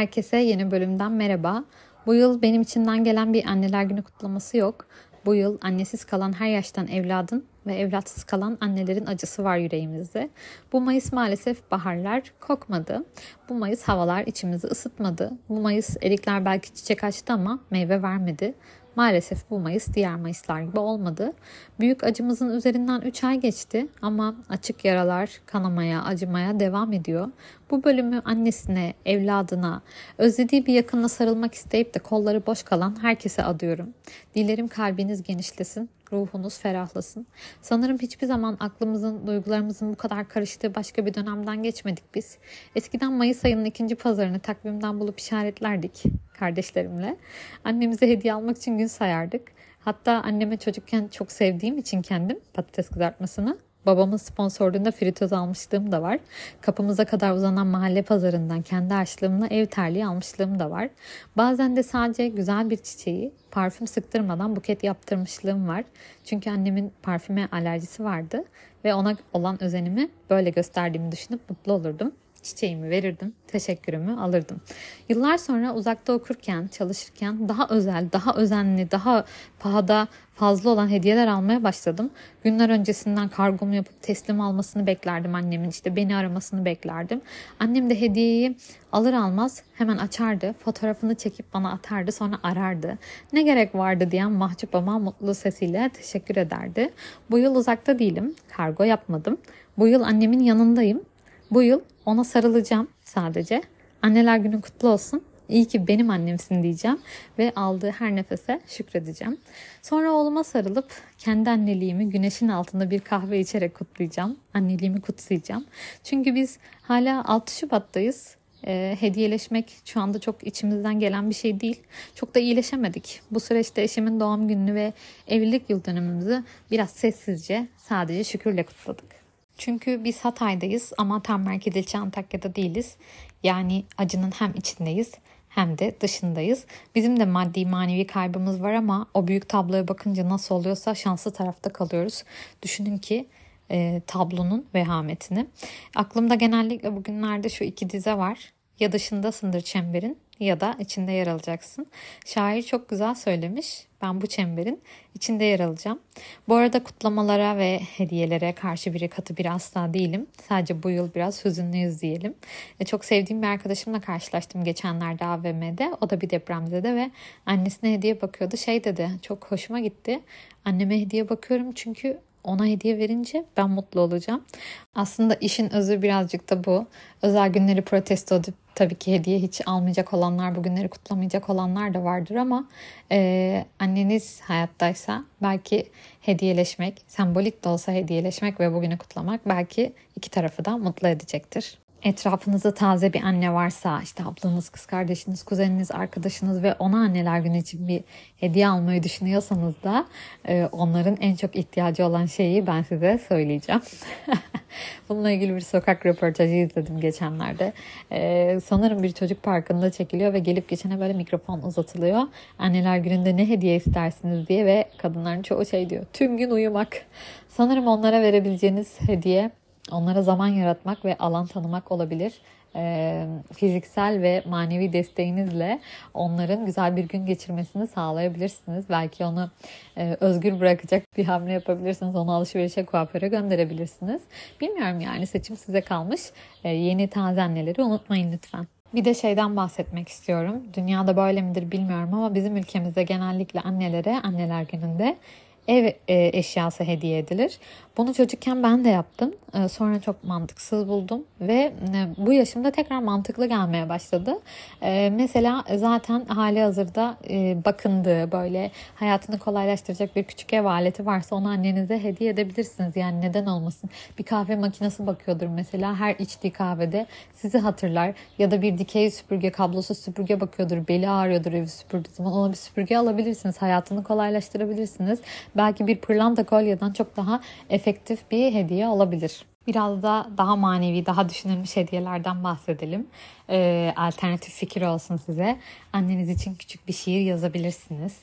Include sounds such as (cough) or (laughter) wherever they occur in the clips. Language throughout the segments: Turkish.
Herkese yeni bölümden merhaba. Bu yıl benim içinden gelen bir anneler günü kutlaması yok. Bu yıl annesiz kalan her yaştan evladın ve evlatsız kalan annelerin acısı var yüreğimizde. Bu Mayıs maalesef baharlar kokmadı. Bu Mayıs havalar içimizi ısıtmadı. Bu Mayıs erikler belki çiçek açtı ama meyve vermedi. Maalesef bu Mayıs diğer Mayıslar gibi olmadı. Büyük acımızın üzerinden 3 ay geçti ama açık yaralar kanamaya, acımaya devam ediyor. Bu bölümü annesine, evladına, özlediği bir yakınla sarılmak isteyip de kolları boş kalan herkese adıyorum. Dilerim kalbiniz genişlesin, ruhunuz ferahlasın. Sanırım hiçbir zaman aklımızın, duygularımızın bu kadar karıştığı başka bir dönemden geçmedik biz. Eskiden Mayıs ayının ikinci pazarını takvimden bulup işaretlerdik kardeşlerimle. Annemize hediye almak için gün sayardık. Hatta anneme çocukken çok sevdiğim için kendim patates kızartmasını Babamın sponsorluğunda fritöz almışlığım da var. Kapımıza kadar uzanan mahalle pazarından kendi harçlığımla ev terliği almışlığım da var. Bazen de sadece güzel bir çiçeği parfüm sıktırmadan buket yaptırmışlığım var. Çünkü annemin parfüme alerjisi vardı ve ona olan özenimi böyle gösterdiğimi düşünüp mutlu olurdum çiçeğimi verirdim, teşekkürümü alırdım. Yıllar sonra uzakta okurken, çalışırken daha özel, daha özenli, daha pahada fazla olan hediyeler almaya başladım. Günler öncesinden kargomu yapıp teslim almasını beklerdim annemin. işte beni aramasını beklerdim. Annem de hediyeyi alır almaz hemen açardı. Fotoğrafını çekip bana atardı sonra arardı. Ne gerek vardı diyen mahcup ama mutlu sesiyle teşekkür ederdi. Bu yıl uzakta değilim. Kargo yapmadım. Bu yıl annemin yanındayım. Bu yıl ona sarılacağım sadece. Anneler günü kutlu olsun. İyi ki benim annemsin diyeceğim ve aldığı her nefese şükredeceğim. Sonra oğluma sarılıp kendi anneliğimi güneşin altında bir kahve içerek kutlayacağım. Anneliğimi kutsayacağım. Çünkü biz hala 6 Şubat'tayız. E, hediyeleşmek şu anda çok içimizden gelen bir şey değil. Çok da iyileşemedik. Bu süreçte eşimin doğum gününü ve evlilik yıl dönümümüzü biraz sessizce sadece şükürle kutladık. Çünkü biz Hatay'dayız ama tam merkez ilçe Antakya'da değiliz. Yani acının hem içindeyiz hem de dışındayız. Bizim de maddi manevi kaybımız var ama o büyük tabloya bakınca nasıl oluyorsa şanslı tarafta kalıyoruz. Düşünün ki e, tablonun vehametini. Aklımda genellikle bugünlerde şu iki dize var. Ya dışındasındır çemberin ya da içinde yer alacaksın. Şair çok güzel söylemiş. Ben bu çemberin içinde yer alacağım. Bu arada kutlamalara ve hediyelere karşı biri katı bir asla değilim. Sadece bu yıl biraz hüzünlüyüz diyelim. E, çok sevdiğim bir arkadaşımla karşılaştım geçenlerde AVM'de. O da bir depremzede ve annesine hediye bakıyordu. Şey dedi çok hoşuma gitti. Anneme hediye bakıyorum çünkü ona hediye verince ben mutlu olacağım. Aslında işin özü birazcık da bu. Özel günleri protesto edip tabii ki hediye hiç almayacak olanlar, bu günleri kutlamayacak olanlar da vardır ama e, anneniz hayattaysa belki hediyeleşmek, sembolik de olsa hediyeleşmek ve bugünü kutlamak belki iki tarafı da mutlu edecektir etrafınızda taze bir anne varsa işte ablanız, kız kardeşiniz, kuzeniniz, arkadaşınız ve ona anneler günü için bir hediye almayı düşünüyorsanız da e, onların en çok ihtiyacı olan şeyi ben size söyleyeceğim. (laughs) Bununla ilgili bir sokak röportajı izledim geçenlerde. Ee, sanırım bir çocuk parkında çekiliyor ve gelip geçene böyle mikrofon uzatılıyor. Anneler gününde ne hediye istersiniz diye ve kadınların çoğu şey diyor. Tüm gün uyumak. Sanırım onlara verebileceğiniz hediye onlara zaman yaratmak ve alan tanımak olabilir. E, fiziksel ve manevi desteğinizle onların güzel bir gün geçirmesini sağlayabilirsiniz. Belki onu e, özgür bırakacak bir hamle yapabilirsiniz. Onu alışverişe kuaföre gönderebilirsiniz. Bilmiyorum yani seçim size kalmış. E, yeni taze anneleri unutmayın lütfen. Bir de şeyden bahsetmek istiyorum. Dünyada böyle midir bilmiyorum ama bizim ülkemizde genellikle annelere anneler gününde ev e, eşyası hediye edilir. Bunu çocukken ben de yaptım. E, sonra çok mantıksız buldum ve e, bu yaşımda tekrar mantıklı gelmeye başladı. Mesela zaten hali hazırda bakındığı böyle hayatını kolaylaştıracak bir küçük ev aleti varsa onu annenize hediye edebilirsiniz. Yani neden olmasın? Bir kahve makinesi bakıyordur mesela her içtiği kahvede sizi hatırlar ya da bir dikey süpürge kablosu süpürge bakıyordur beli ağrıyordur evi süpürdüğü zaman ona bir süpürge alabilirsiniz. Hayatını kolaylaştırabilirsiniz belki bir pırlanta kolyeden çok daha efektif bir hediye olabilir. Biraz da daha manevi, daha düşünülmüş hediyelerden bahsedelim. Ee, alternatif fikir olsun size. Anneniz için küçük bir şiir yazabilirsiniz.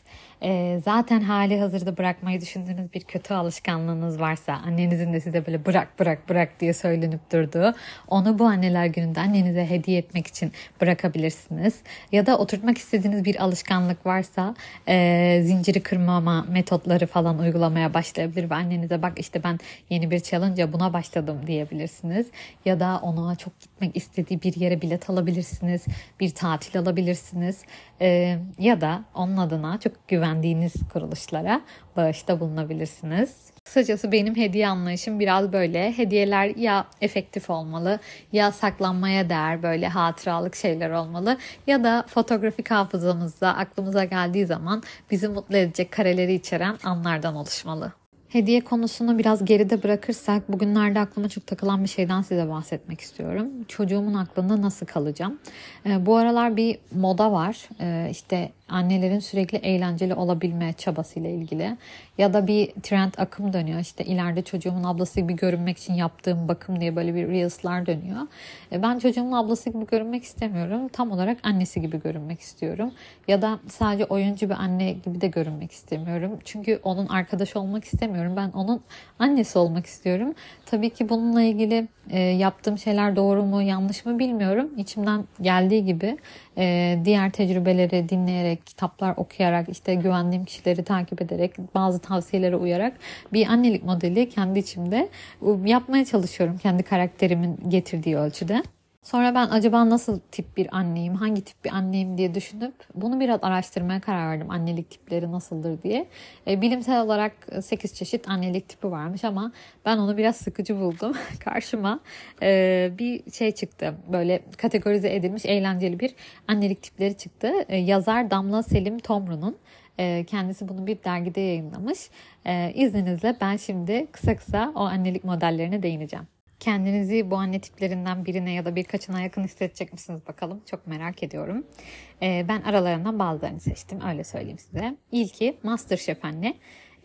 E, zaten hali hazırda bırakmayı düşündüğünüz bir kötü alışkanlığınız varsa annenizin de size böyle bırak bırak bırak diye söylenip durduğu onu bu anneler gününde annenize hediye etmek için bırakabilirsiniz. Ya da oturtmak istediğiniz bir alışkanlık varsa e, zinciri kırmama metotları falan uygulamaya başlayabilir ve annenize bak işte ben yeni bir challenge buna başladım diyebilirsiniz. Ya da ona çok gitmek istediği bir yere bilet alabilirsiniz. Bir tatil alabilirsiniz. E, ya da onun adına çok güvendiğiniz kuruluşlara bağışta bulunabilirsiniz. Kısacası benim hediye anlayışım biraz böyle. Hediyeler ya efektif olmalı ya saklanmaya değer böyle hatıralık şeyler olmalı ya da fotoğrafik hafızamızda aklımıza geldiği zaman bizi mutlu edecek kareleri içeren anlardan oluşmalı. Hediye konusunu biraz geride bırakırsak bugünlerde aklıma çok takılan bir şeyden size bahsetmek istiyorum. Çocuğumun aklında nasıl kalacağım? Ee, bu aralar bir moda var. Ee, işte annelerin sürekli eğlenceli olabilme çabasıyla ilgili ya da bir trend akım dönüyor. İşte ileride çocuğumun ablası gibi görünmek için yaptığım bakım diye böyle bir reels'lar dönüyor. E, ben çocuğumun ablası gibi görünmek istemiyorum. Tam olarak annesi gibi görünmek istiyorum. Ya da sadece oyuncu bir anne gibi de görünmek istemiyorum. Çünkü onun arkadaşı olmak istemiyorum. Ben onun annesi olmak istiyorum. Tabii ki bununla ilgili e, yaptığım şeyler doğru mu yanlış mı bilmiyorum. İçimden geldiği gibi e, diğer tecrübeleri dinleyerek, kitaplar okuyarak, işte güvendiğim kişileri takip ederek, bazı tavsiyelere uyarak bir annelik modeli kendi içimde yapmaya çalışıyorum kendi karakterimin getirdiği ölçüde. Sonra ben acaba nasıl tip bir anneyim, hangi tip bir anneyim diye düşünüp bunu biraz araştırmaya karar verdim. Annelik tipleri nasıldır diye. E, bilimsel olarak 8 çeşit annelik tipi varmış ama ben onu biraz sıkıcı buldum. (laughs) Karşıma e, bir şey çıktı. Böyle kategorize edilmiş eğlenceli bir annelik tipleri çıktı. E, yazar Damla Selim Tomru'nun. E, kendisi bunu bir dergide yayınlamış. E, izninizle ben şimdi kısa kısa o annelik modellerine değineceğim. Kendinizi bu anne tiplerinden birine ya da birkaçına yakın hissedecek misiniz bakalım? Çok merak ediyorum. Ee, ben aralarından bazılarını seçtim. Öyle söyleyeyim size. İlki Masterchef anne.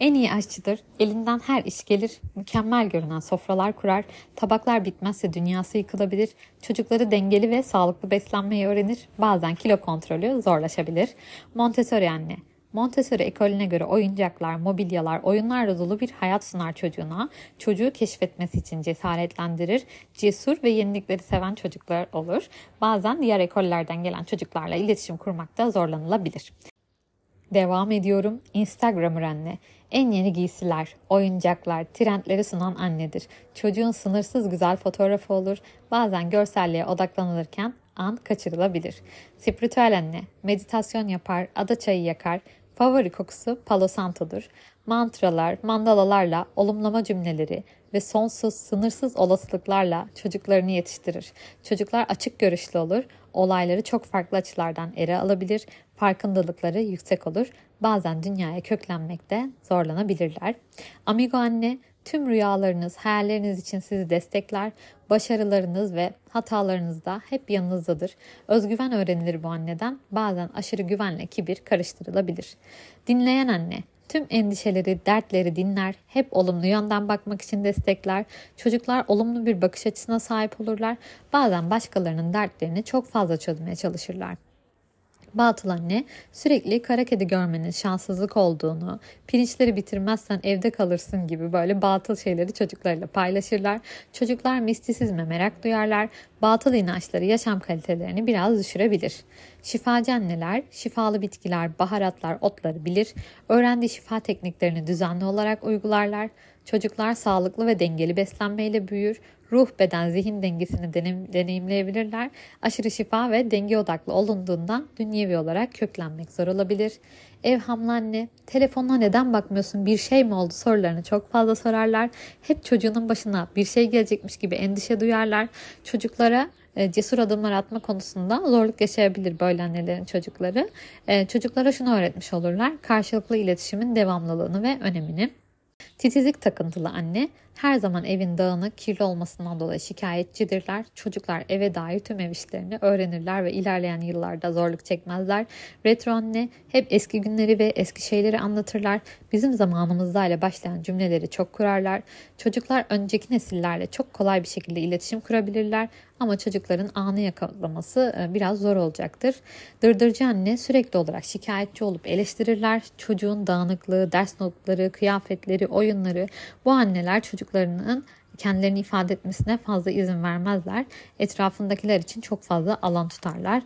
En iyi aşçıdır. Elinden her iş gelir. Mükemmel görünen sofralar kurar. Tabaklar bitmezse dünyası yıkılabilir. Çocukları dengeli ve sağlıklı beslenmeyi öğrenir. Bazen kilo kontrolü zorlaşabilir. Montessori anne. Montessori ekolüne göre oyuncaklar, mobilyalar, oyunlarla dolu bir hayat sunar çocuğuna. Çocuğu keşfetmesi için cesaretlendirir. Cesur ve yenilikleri seven çocuklar olur. Bazen diğer ekollerden gelen çocuklarla iletişim kurmakta zorlanılabilir. Devam ediyorum. Instagram anne. En yeni giysiler, oyuncaklar, trendleri sunan annedir. Çocuğun sınırsız güzel fotoğrafı olur. Bazen görselliğe odaklanılırken an kaçırılabilir. Spiritüel anne meditasyon yapar, ada çayı yakar, Favori kokusu Palo Santo'dur. Mantralar, mandalalarla olumlama cümleleri ve sonsuz, sınırsız olasılıklarla çocuklarını yetiştirir. Çocuklar açık görüşlü olur, olayları çok farklı açılardan ele alabilir, farkındalıkları yüksek olur, bazen dünyaya köklenmekte zorlanabilirler. Amigo anne Tüm rüyalarınız, hayalleriniz için sizi destekler. Başarılarınız ve hatalarınız da hep yanınızdadır. Özgüven öğrenilir bu anneden. Bazen aşırı güvenle kibir karıştırılabilir. Dinleyen anne Tüm endişeleri, dertleri dinler, hep olumlu yönden bakmak için destekler. Çocuklar olumlu bir bakış açısına sahip olurlar. Bazen başkalarının dertlerini çok fazla çözmeye çalışırlar. Batıl anne sürekli kara kedi görmenin şanssızlık olduğunu, pirinçleri bitirmezsen evde kalırsın gibi böyle batıl şeyleri çocuklarıyla paylaşırlar. Çocuklar mistisizme merak duyarlar. Batıl inançları yaşam kalitelerini biraz düşürebilir. Şifacı anneler şifalı bitkiler, baharatlar, otları bilir. Öğrendiği şifa tekniklerini düzenli olarak uygularlar. Çocuklar sağlıklı ve dengeli beslenmeyle büyür ruh, beden, zihin dengesini deneyimleyebilirler. Aşırı şifa ve denge odaklı olunduğundan dünyevi olarak köklenmek zor olabilir. Evhamlı anne, telefonuna neden bakmıyorsun, bir şey mi oldu sorularını çok fazla sorarlar. Hep çocuğunun başına bir şey gelecekmiş gibi endişe duyarlar. Çocuklara e, cesur adımlar atma konusunda zorluk yaşayabilir böyle annelerin çocukları. E, çocuklara şunu öğretmiş olurlar. Karşılıklı iletişimin devamlılığını ve önemini. Titizlik takıntılı anne her zaman evin dağınık, kirli olmasından dolayı şikayetçidirler. Çocuklar eve dair tüm ev işlerini öğrenirler ve ilerleyen yıllarda zorluk çekmezler. Retro anne hep eski günleri ve eski şeyleri anlatırlar. Bizim zamanımızda ile başlayan cümleleri çok kurarlar. Çocuklar önceki nesillerle çok kolay bir şekilde iletişim kurabilirler ama çocukların anı yakalaması e, biraz zor olacaktır. Dırdırcı anne sürekli olarak şikayetçi olup eleştirirler. Çocuğun dağınıklığı, ders notları, kıyafetleri, oyunları bu anneler çocuklarının kendilerini ifade etmesine fazla izin vermezler. Etrafındakiler için çok fazla alan tutarlar.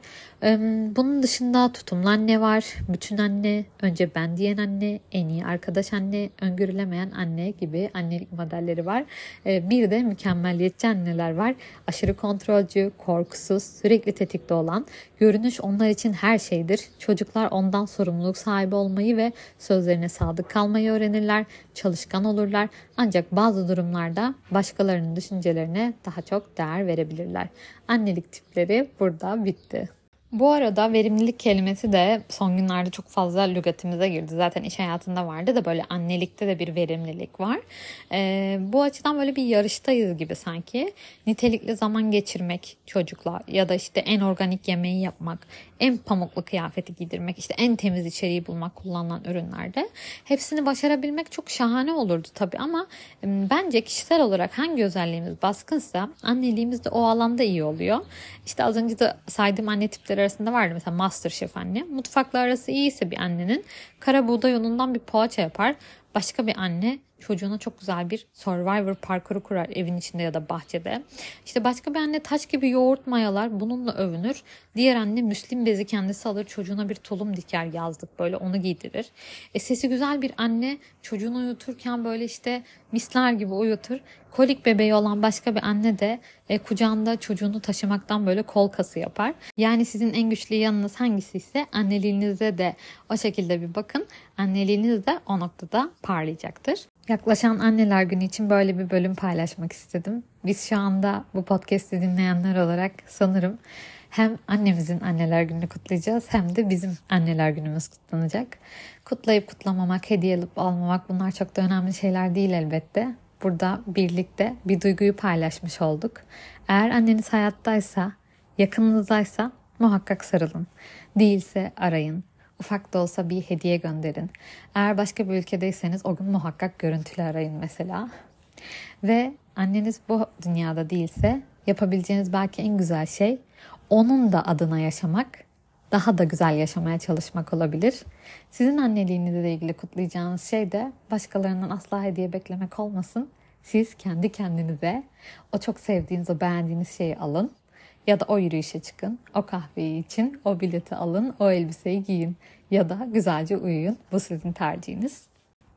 Bunun dışında tutumlu anne var, bütün anne, önce ben diyen anne, en iyi arkadaş anne, öngörülemeyen anne gibi annelik modelleri var. Bir de mükemmelliyetçi anneler var. Aşırı kontrolcü, korkusuz, sürekli tetikte olan, görünüş onlar için her şeydir. Çocuklar ondan sorumluluk sahibi olmayı ve sözlerine sadık kalmayı öğrenirler, çalışkan olurlar. Ancak bazı durumlarda başkalarının düşüncelerine daha çok değer verebilirler. Annelik tipleri burada bitti. Bu arada verimlilik kelimesi de son günlerde çok fazla lügatimize girdi. Zaten iş hayatında vardı da böyle annelikte de bir verimlilik var. Ee, bu açıdan böyle bir yarıştayız gibi sanki. Nitelikli zaman geçirmek çocukla ya da işte en organik yemeği yapmak, en pamuklu kıyafeti giydirmek, işte en temiz içeriği bulmak kullanılan ürünlerde. Hepsini başarabilmek çok şahane olurdu tabii ama bence kişisel olarak hangi özelliğimiz baskınsa anneliğimiz de o alanda iyi oluyor. İşte az önce de saydığım anne tipleri arasında vardı mesela Masterchef anne. Mutfakla arası iyiyse bir annenin kara buğday unundan bir poğaça yapar. Başka bir anne çocuğuna çok güzel bir survivor parkuru kurar evin içinde ya da bahçede. İşte başka bir anne taş gibi yoğurt mayalar bununla övünür. Diğer anne müslim bezi kendisi alır çocuğuna bir tulum diker yazdık böyle onu giydirir. E, sesi güzel bir anne çocuğunu uyuturken böyle işte misler gibi uyutur. Kolik bebeği olan başka bir anne de e, kucağında çocuğunu taşımaktan böyle kol kası yapar. Yani sizin en güçlü yanınız hangisi ise anneliğinize de o şekilde bir bakın. Anneliğiniz de o noktada parlayacaktır. Yaklaşan anneler günü için böyle bir bölüm paylaşmak istedim. Biz şu anda bu podcast'i dinleyenler olarak sanırım hem annemizin anneler gününü kutlayacağız hem de bizim anneler günümüz kutlanacak. Kutlayıp kutlamamak, hediye alıp almamak bunlar çok da önemli şeyler değil elbette. Burada birlikte bir duyguyu paylaşmış olduk. Eğer anneniz hayattaysa, yakınınızdaysa muhakkak sarılın. Değilse arayın. Ufak da olsa bir hediye gönderin. Eğer başka bir ülkedeyseniz o gün muhakkak görüntülü arayın mesela. Ve anneniz bu dünyada değilse yapabileceğiniz belki en güzel şey onun da adına yaşamak, daha da güzel yaşamaya çalışmak olabilir. Sizin anneliğinizle ilgili kutlayacağınız şey de başkalarından asla hediye beklemek olmasın. Siz kendi kendinize o çok sevdiğiniz, o beğendiğiniz şeyi alın ya da o yürüyüşe çıkın, o kahveyi için, o bileti alın, o elbiseyi giyin ya da güzelce uyuyun. Bu sizin tercihiniz.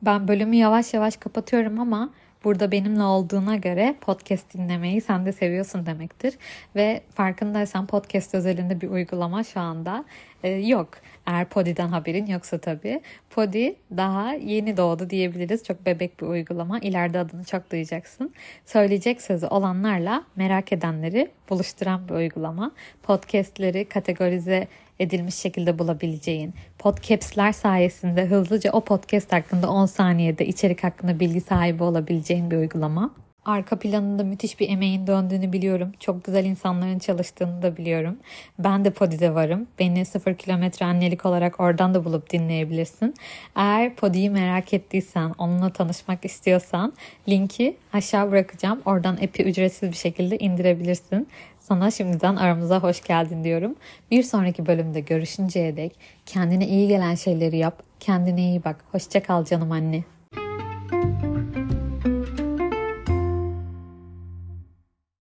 Ben bölümü yavaş yavaş kapatıyorum ama burada benimle olduğuna göre podcast dinlemeyi sen de seviyorsun demektir. Ve farkındaysan podcast özelinde bir uygulama şu anda e, yok. Eğer Podi'den haberin yoksa tabii. Podi daha yeni doğdu diyebiliriz. Çok bebek bir uygulama. İleride adını çok duyacaksın. Söyleyecek sözü olanlarla merak edenleri buluşturan bir uygulama. Podcastleri kategorize edilmiş şekilde bulabileceğin, podcastler sayesinde hızlıca o podcast hakkında 10 saniyede içerik hakkında bilgi sahibi olabileceğin bir uygulama. Arka planında müthiş bir emeğin döndüğünü biliyorum. Çok güzel insanların çalıştığını da biliyorum. Ben de Podi'de varım. Beni 0 kilometre annelik olarak oradan da bulup dinleyebilirsin. Eğer Podi'yi merak ettiysen, onunla tanışmak istiyorsan linki aşağı bırakacağım. Oradan app'i ücretsiz bir şekilde indirebilirsin. Sana şimdiden aramıza hoş geldin diyorum. Bir sonraki bölümde görüşünceye dek kendine iyi gelen şeyleri yap. Kendine iyi bak. Hoşça kal canım anne.